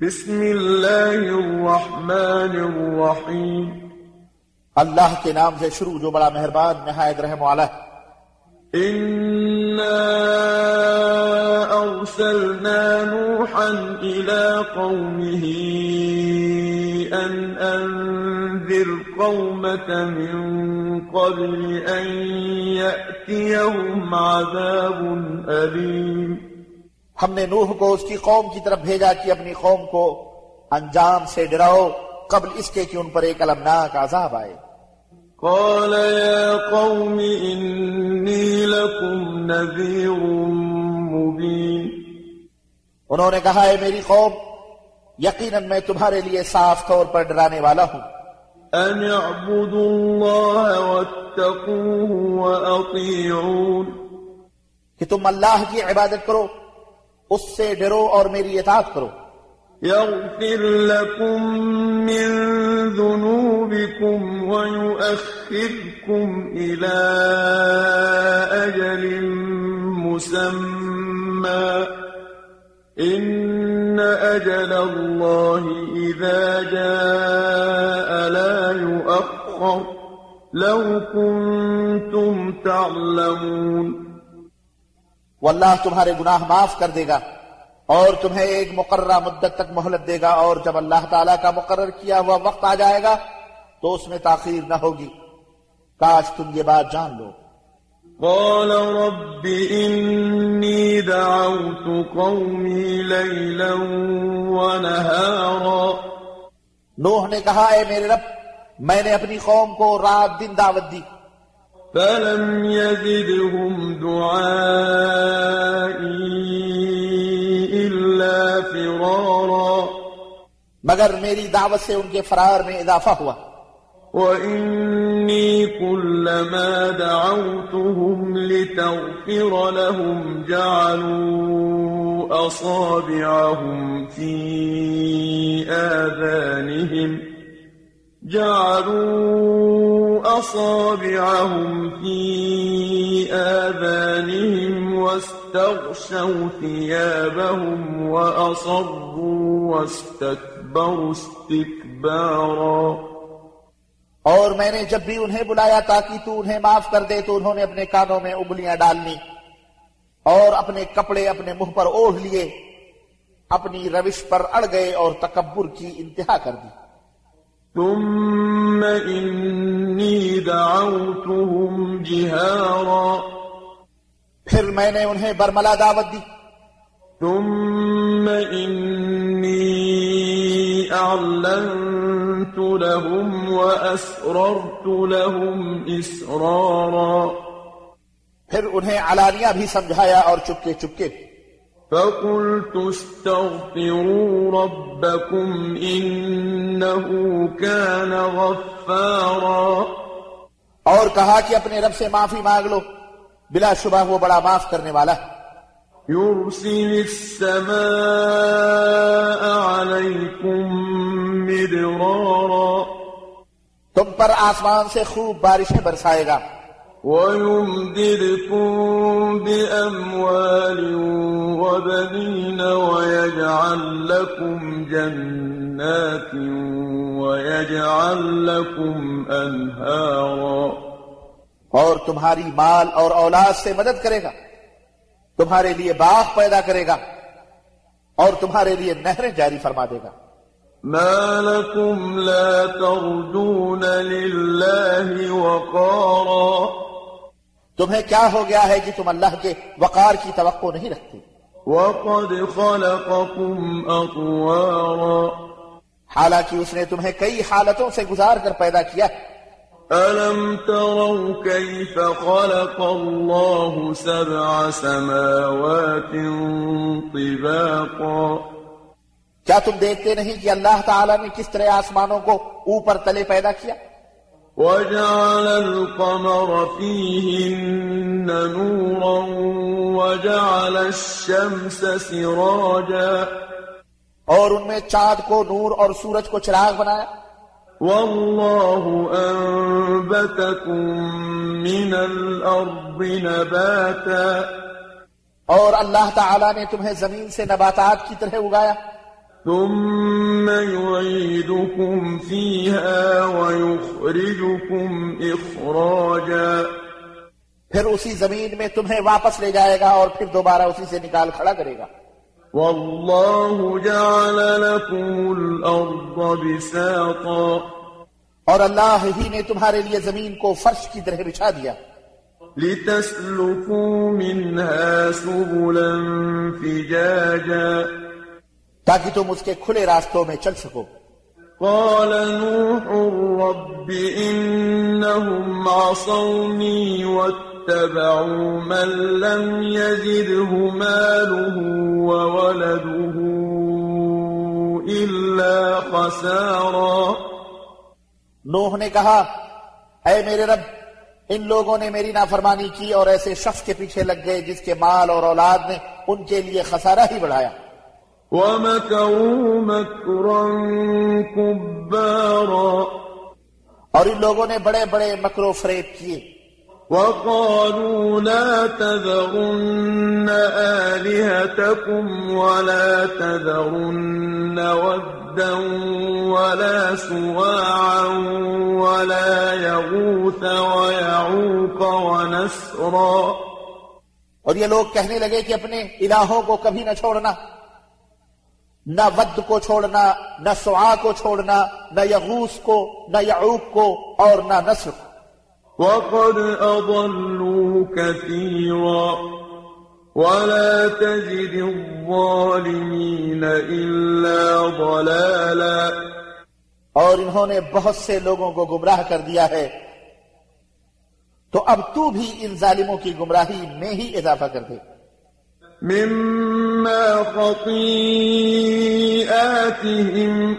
بسم الله الرحمن الرحيم. اللہ کے نام سے شروع جو بڑا مہربان نہایت رحم والا ہے إنا أرسلنا نوحا إلى قومه أن أنذر قومك من قبل أن يأتيهم عذاب أليم. ہم نے نوح کو اس کی قوم کی طرف بھیجا کہ اپنی قوم کو انجام سے ڈراؤ قبل اس کے کہ ان پر ایک المناک عذاب آئے۔ قال يا قوم إني لكم نذير مبين۔ انہوں نے کہا ہے میری قوم یقیناً میں تمہارے لیے صاف طور پر ڈرانے والا ہوں۔ أن اعبدوا الله واتقوه وأطيعون۔ کہ تم اللہ کی عبادت کرو اس سے ڈرو اور میری اطاعت کرو۔ يغفر لكم من ذنوبكم ويؤخركم إلى أجل مسمى۔ إن أجل الله إذا جاء لا يؤخر۔ لو كنتم تعلمون۔ وہ اللہ تمہارے گناہ معاف کر دے گا اور تمہیں ایک مقررہ مدت تک مہلت دے گا اور جب اللہ تعالیٰ کا مقرر کیا ہوا وقت آ جائے گا تو اس میں تاخیر نہ ہوگی۔ کاش تم یہ بات جان لو۔ قال رب إني دعوت قومي ليلا ونهارا۔ نوح نے کہا اے میرے رب میں نے اپنی قوم کو رات دن دعوت دی۔ فلم يزدهم دعائي إلا فرارا. مگر میری دعوت سے ان کے فرار میں اضافہ ہوا۔ وإني كلما دعوتهم لتغفر لهم جعلوا أصابعهم في آذانهم جعلوا أصابعهم في آذانهم واستغشوا ثيابهم وأصروا واستكبروا استكبارا اور میں نے جب بھی انہیں بلایا تاکہ تو انہیں معاف کر دے تو انہوں نے اپنے کانوں میں انگلیاں ڈال لی اور اپنے کپڑے اپنے منہ پر اوڑھ لیے، اپنی روش پر اڑ گئے اور تکبر کی انتہا کر دی۔ ثم إني دعوتهم جهارا. پھر میں نے انہیں برملا دعوت دی۔ ثم إني أعلنت لهم وأسررت لهم إسرارا. پھر انہیں علانیہ بھی سمجھایا اور چپکے چپکے۔ فقلت استغفروا ربكم إنه كان غفارا۔ اور کہا کہ اپنے رب سے معافی مانگ لو بلا شبہ وہ بڑا معاف کرنے والا۔ ہے يرسل السماء عليكم مدرارا۔ تم پر آسمان سے خوب بارشیں برسائے گا۔ ويمددكم بأموال وبنين ويجعل لكم جنات ويجعل لكم أنهارا اور تمہاری مال اور اولاد سے مدد کرے گا تمہارے لیے باغ پیدا کرے گا اور تمہارے لیے نہریں جاری فرما دے گا۔ ما لكم لا ترجون لله وقارا تمہیں کیا ہو گیا ہے کہ تم اللہ کے وقار کی توقع نہیں رکھتے؟ وقد خلقكم أطوارا حالانکہ اس نے تمہیں کئی حالتوں سے گزار کر پیدا کیا ألم تروا كيف خلق الله سبع سماوات طباقا۔ کیا تم دیکھتے نہیں کہ اللہ تعالیٰ نے کس طرح آسمانوں کو اوپر تلے پیدا کیا؟ وجعل القمر فيهن نورا وجعل الشمس سراجا اور ان میں چاند کو نور اور سورج کو چراغ بنایا۔ والله أنبتكم من الأرض نباتا۔ اور اللہ تعالیٰ نے تمہیں زمین سے نباتات کی طرح اگایا۔ ثم يعيدكم فيها ويخرجكم إخراجا پھر اسی زمین میں تمہیں واپس لے جائے گا اور پھر دوبارہ اسی سے نکال کھڑا کرے گا۔ والله جعل لكم الأرض بساطا اور اللہ ہی نے تمہارے لیے زمین کو فرش کی طرح بچھا دیا۔ لتسلكوا منها سبلا فجاجا تاکہ تم اس کے کھلے راستوں میں چل سکو۔ قال نوح رب إنهم عصوني واتبعوا من لم يزده ماله وولده إلا خسارا۔ نوح نے کہا اے میرے رب ان لوگوں نے میری نافرمانی کی اور ایسے شخص کے پیچھے لگ گئے جس کے مال اور اولاد نے ان کے لیے خسارہ ہی بڑھایا۔ وَمَكَرُوا مَكْرًا كُبَّارًا. اور ان لوگوں نے بڑے بڑے مکر و فریب کیے۔ وقالوا لا تذرن آلهتكم ولا تذرن ودا ولا سواعا ولا يغوث ويعوق ونسرا. اور یہ لوگ کہنے لگے کہ اپنے الہوں کو کبھی نہ چھوڑنا۔ نہ ود کو چھوڑنا نہ سعا کو چھوڑنا نہ یغوس کو نہ یعوق کو اور نہ نصر کو۔ وقد أضلوا كثيرا ولا تجد الظالمين إلا ضلالا اور انہوں نے بہت سے لوگوں کو گمراہ کر دیا ہے۔ تو اب تو بھی ان ظالموں کی گمراہی میں ہی اضافہ کر دے۔ مما خطيئاتهم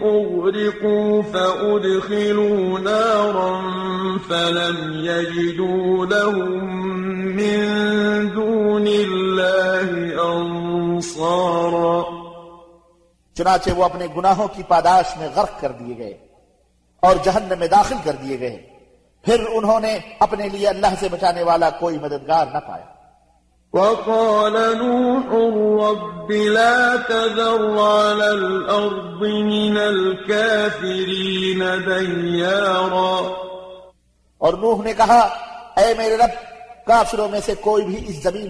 أغرقوا فأدخلوا نارا فلم يجدوا لهم من دون الله أنصارا. چنانچہ وہ اپنے گناہوں کی پاداش میں غرق کر دیے گئے اور جہنم میں داخل کر دیے گئے۔ پھر انہوں نے اپنے لیے اللہ سے بچانے والا کوئی مددگار نہ پایا۔ وقال نوح رب لا تذر على الأرض من الكافرين ديارا اور نوح نے کہا اے میرے رب کافروں میں سے کوئی بھی اس زمین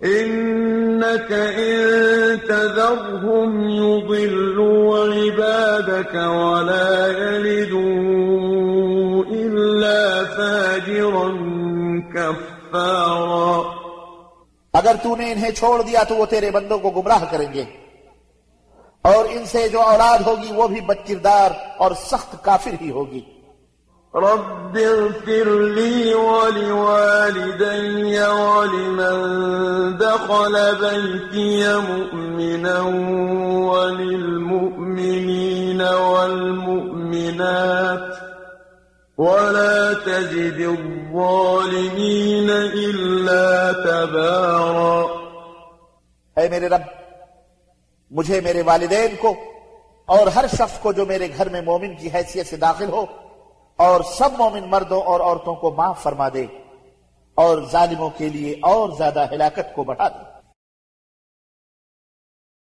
إنك إن تذرهم يضلوا عبادك ولا يلدوا إلا فاجرا كفا كفارا اگر تو نے انہیں چھوڑ دیا تو وہ تیرے بندوں کو گمراہ کریں گے۔ اور ان سے جو اولاد ہوگی وہ بھی بد کردار اور سخت کافر ہی ہوگی۔ رب اغفر لي ولوالدي ولمن دخل بيتي مؤمنا وللمؤمنين والمؤمنات۔ ولا تزد الظالمين إلا تبارا اے میرے رب، مجھے میرے والدین کو اور ہر شخص کو جو میرے گھر میں مومن کی حیثیت سے داخل ہو اور سب مومن مردوں اور عورتوں کو معاف فرما دے اور ظالموں کے لیے اور زیادہ ہلاکت کو بڑھا دے۔